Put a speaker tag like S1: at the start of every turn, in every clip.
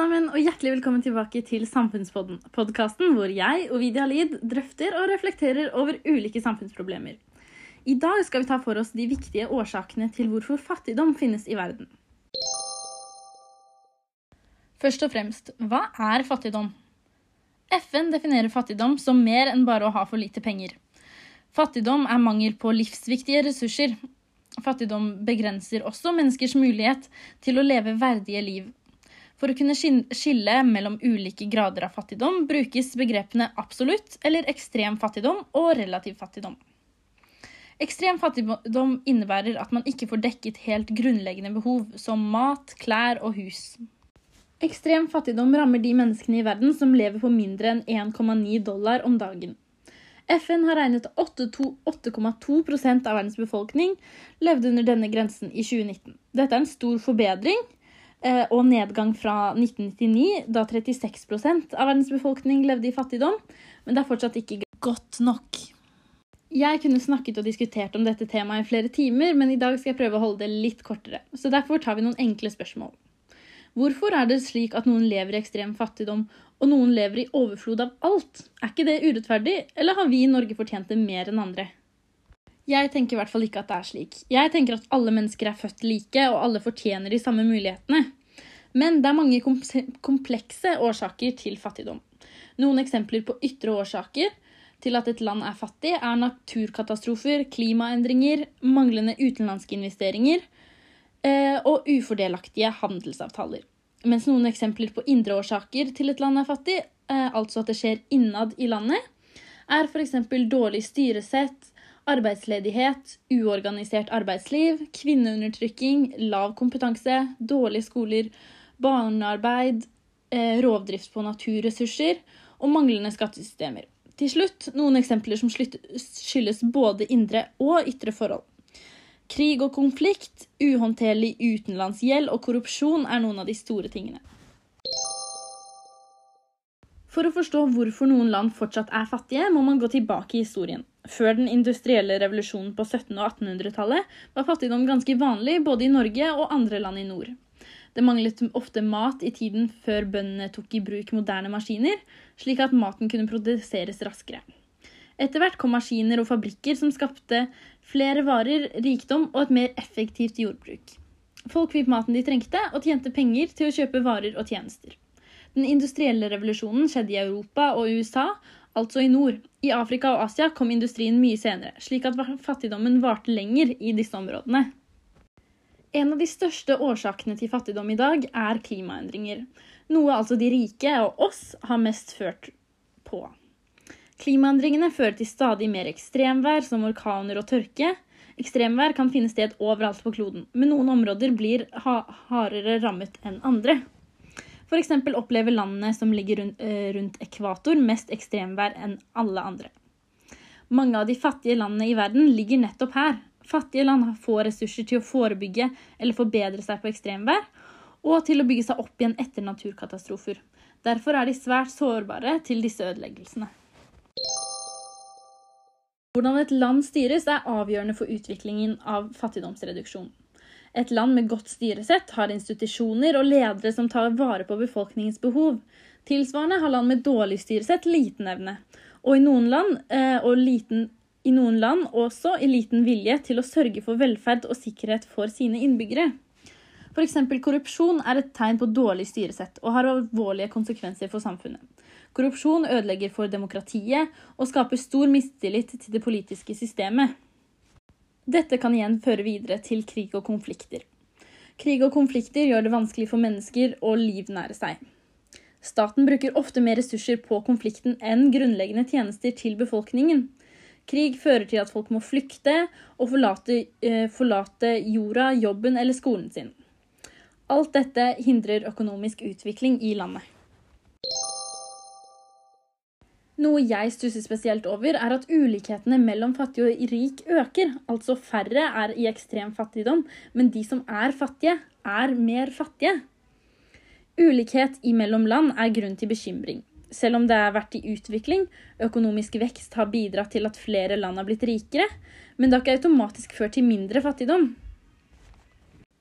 S1: sammen, og hjertelig velkommen tilbake til Samfunnspodden. Podkasten hvor jeg og Vidia Lid drøfter og reflekterer over ulike samfunnsproblemer. I dag skal vi ta for oss de viktige årsakene til hvorfor fattigdom finnes i verden. Først og fremst, hva er fattigdom? FN definerer fattigdom som mer enn bare å ha for lite penger. Fattigdom er mangel på livsviktige ressurser. Fattigdom begrenser også menneskers mulighet til å leve verdige liv for å kunne skille mellom ulike grader av fattigdom brukes begrepene absolutt eller ekstrem fattigdom og relativ fattigdom. Ekstrem fattigdom innebærer at man ikke får dekket helt grunnleggende behov, som mat, klær og hus. Ekstrem fattigdom rammer de menneskene i verden som lever på mindre enn 1,9 dollar om dagen. FN har regnet at 8,2 av verdens befolkning levde under denne grensen i 2019. Dette er en stor forbedring, og nedgang fra 1999, da 36 av verdens befolkning levde i fattigdom. Men det er fortsatt ikke godt nok. Jeg kunne snakket og diskutert om dette temaet i flere timer, men i dag skal jeg prøve å holde det litt kortere. Så derfor tar vi noen enkle spørsmål. Hvorfor er det slik at noen lever i ekstrem fattigdom, og noen lever i overflod av alt? Er ikke det urettferdig, eller har vi i Norge fortjent det mer enn andre? Jeg tenker i hvert fall ikke at det er slik. Jeg tenker at alle mennesker er født like, og alle fortjener de samme mulighetene. Men det er mange komplekse årsaker til fattigdom. Noen eksempler på ytre årsaker til at et land er fattig, er naturkatastrofer, klimaendringer, manglende utenlandske investeringer eh, og ufordelaktige handelsavtaler. Mens noen eksempler på indre årsaker til et land er fattig, eh, altså at det skjer innad i landet, er f.eks. dårlig styresett, arbeidsledighet, uorganisert arbeidsliv, kvinneundertrykking, lav kompetanse, dårlige skoler, barnearbeid, eh, rovdrift på naturressurser og manglende skattesystemer. Til slutt noen eksempler som skyldes både indre og ytre forhold. Krig og konflikt, uhåndterlig utenlandsgjeld og korrupsjon er noen av de store tingene. For å forstå hvorfor noen land fortsatt er fattige, må man gå tilbake i historien. Før den industrielle revolusjonen på 1700- og 1800-tallet var fattigdom ganske vanlig både i Norge og andre land i nord. Det manglet ofte mat i tiden før bøndene tok i bruk moderne maskiner, slik at maten kunne produseres raskere. Etter hvert kom maskiner og fabrikker som skapte flere varer, rikdom og et mer effektivt jordbruk. Folk fikk maten de trengte, og tjente penger til å kjøpe varer og tjenester. Den industrielle revolusjonen skjedde i Europa og USA, altså i nord. I Afrika og Asia kom industrien mye senere, slik at fattigdommen varte lenger i disse områdene. En av de største årsakene til fattigdom i dag er klimaendringer, noe altså de rike og oss har mest ført på. Klimaendringene fører til stadig mer ekstremvær, som orkaner og tørke. Ekstremvær kan finne sted overalt på kloden, men noen områder blir hardere rammet enn andre. F.eks. opplever landene som ligger rundt, eh, rundt ekvator, mest ekstremvær enn alle andre. Mange av de fattige landene i verden ligger nettopp her. Fattige land har få ressurser til å forebygge eller forbedre seg på ekstremvær, og til å bygge seg opp igjen etter naturkatastrofer. Derfor er de svært sårbare til disse ødeleggelsene. Hvordan et land styres, er avgjørende for utviklingen av fattigdomsreduksjon. Et land med godt styresett har institusjoner og ledere som tar vare på befolkningens behov. Tilsvarende har land med dårlig styresett liten evne, og i noen land, eh, og liten, i noen land også i liten vilje til å sørge for velferd og sikkerhet for sine innbyggere. F.eks. korrupsjon er et tegn på dårlig styresett og har alvorlige konsekvenser for samfunnet. Korrupsjon ødelegger for demokratiet og skaper stor mistillit til det politiske systemet. Dette kan igjen føre videre til krig og konflikter. Krig og konflikter gjør det vanskelig for mennesker å livnære seg. Staten bruker ofte mer ressurser på konflikten enn grunnleggende tjenester til befolkningen. Krig fører til at folk må flykte og forlate, eh, forlate jorda, jobben eller skolen sin. Alt dette hindrer økonomisk utvikling i landet. Noe jeg stusser spesielt over, er at ulikhetene mellom fattig og rik øker. Altså færre er i ekstrem fattigdom, men de som er fattige, er mer fattige. Ulikhet imellom land er grunn til bekymring. Selv om det har vært i utvikling, økonomisk vekst har bidratt til at flere land har blitt rikere, men det har ikke automatisk ført til mindre fattigdom.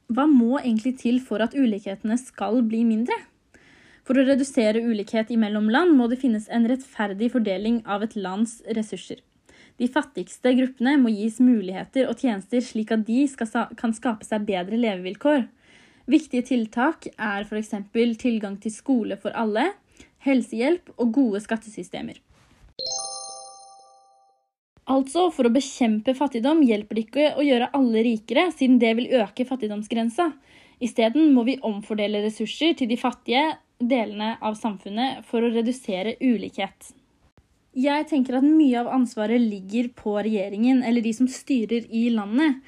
S1: Hva må egentlig til for at ulikhetene skal bli mindre? For å redusere ulikhet imellom land må det finnes en rettferdig fordeling av et lands ressurser. De fattigste gruppene må gis muligheter og tjenester slik at de skal, kan skape seg bedre levevilkår. Viktige tiltak er f.eks. tilgang til skole for alle, helsehjelp og gode skattesystemer. Altså, for å bekjempe fattigdom hjelper det ikke å gjøre alle rikere, siden det vil øke fattigdomsgrensa. Isteden må vi omfordele ressurser til de fattige delene av samfunnet for å redusere ulikhet. Jeg tenker at mye av ansvaret ligger på regjeringen, eller de som styrer i landet.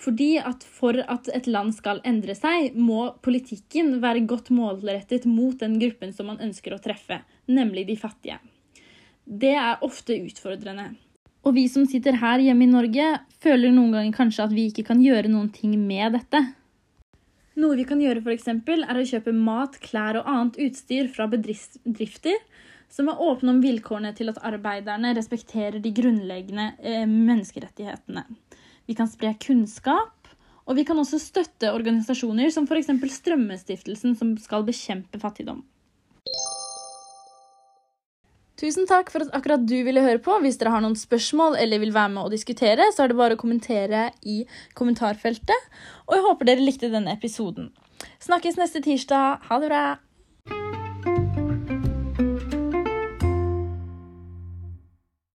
S1: Fordi at for at et land skal endre seg, må politikken være godt målrettet mot den gruppen som man ønsker å treffe, nemlig de fattige. Det er ofte utfordrende. Og vi som sitter her hjemme i Norge, føler noen ganger kanskje at vi ikke kan gjøre noen ting med dette. Noe vi kan gjøre, f.eks., er å kjøpe mat, klær og annet utstyr fra bedrifter som er åpne om vilkårene til at arbeiderne respekterer de grunnleggende eh, menneskerettighetene. Vi kan spre kunnskap, og vi kan også støtte organisasjoner som f.eks. Strømmestiftelsen, som skal bekjempe fattigdom. Tusen takk for at akkurat du ville høre på. Hvis dere har noen spørsmål eller vil være med og diskutere, så er det bare å kommentere i kommentarfeltet. Og jeg håper dere likte denne episoden. Snakkes neste tirsdag. Ha det bra!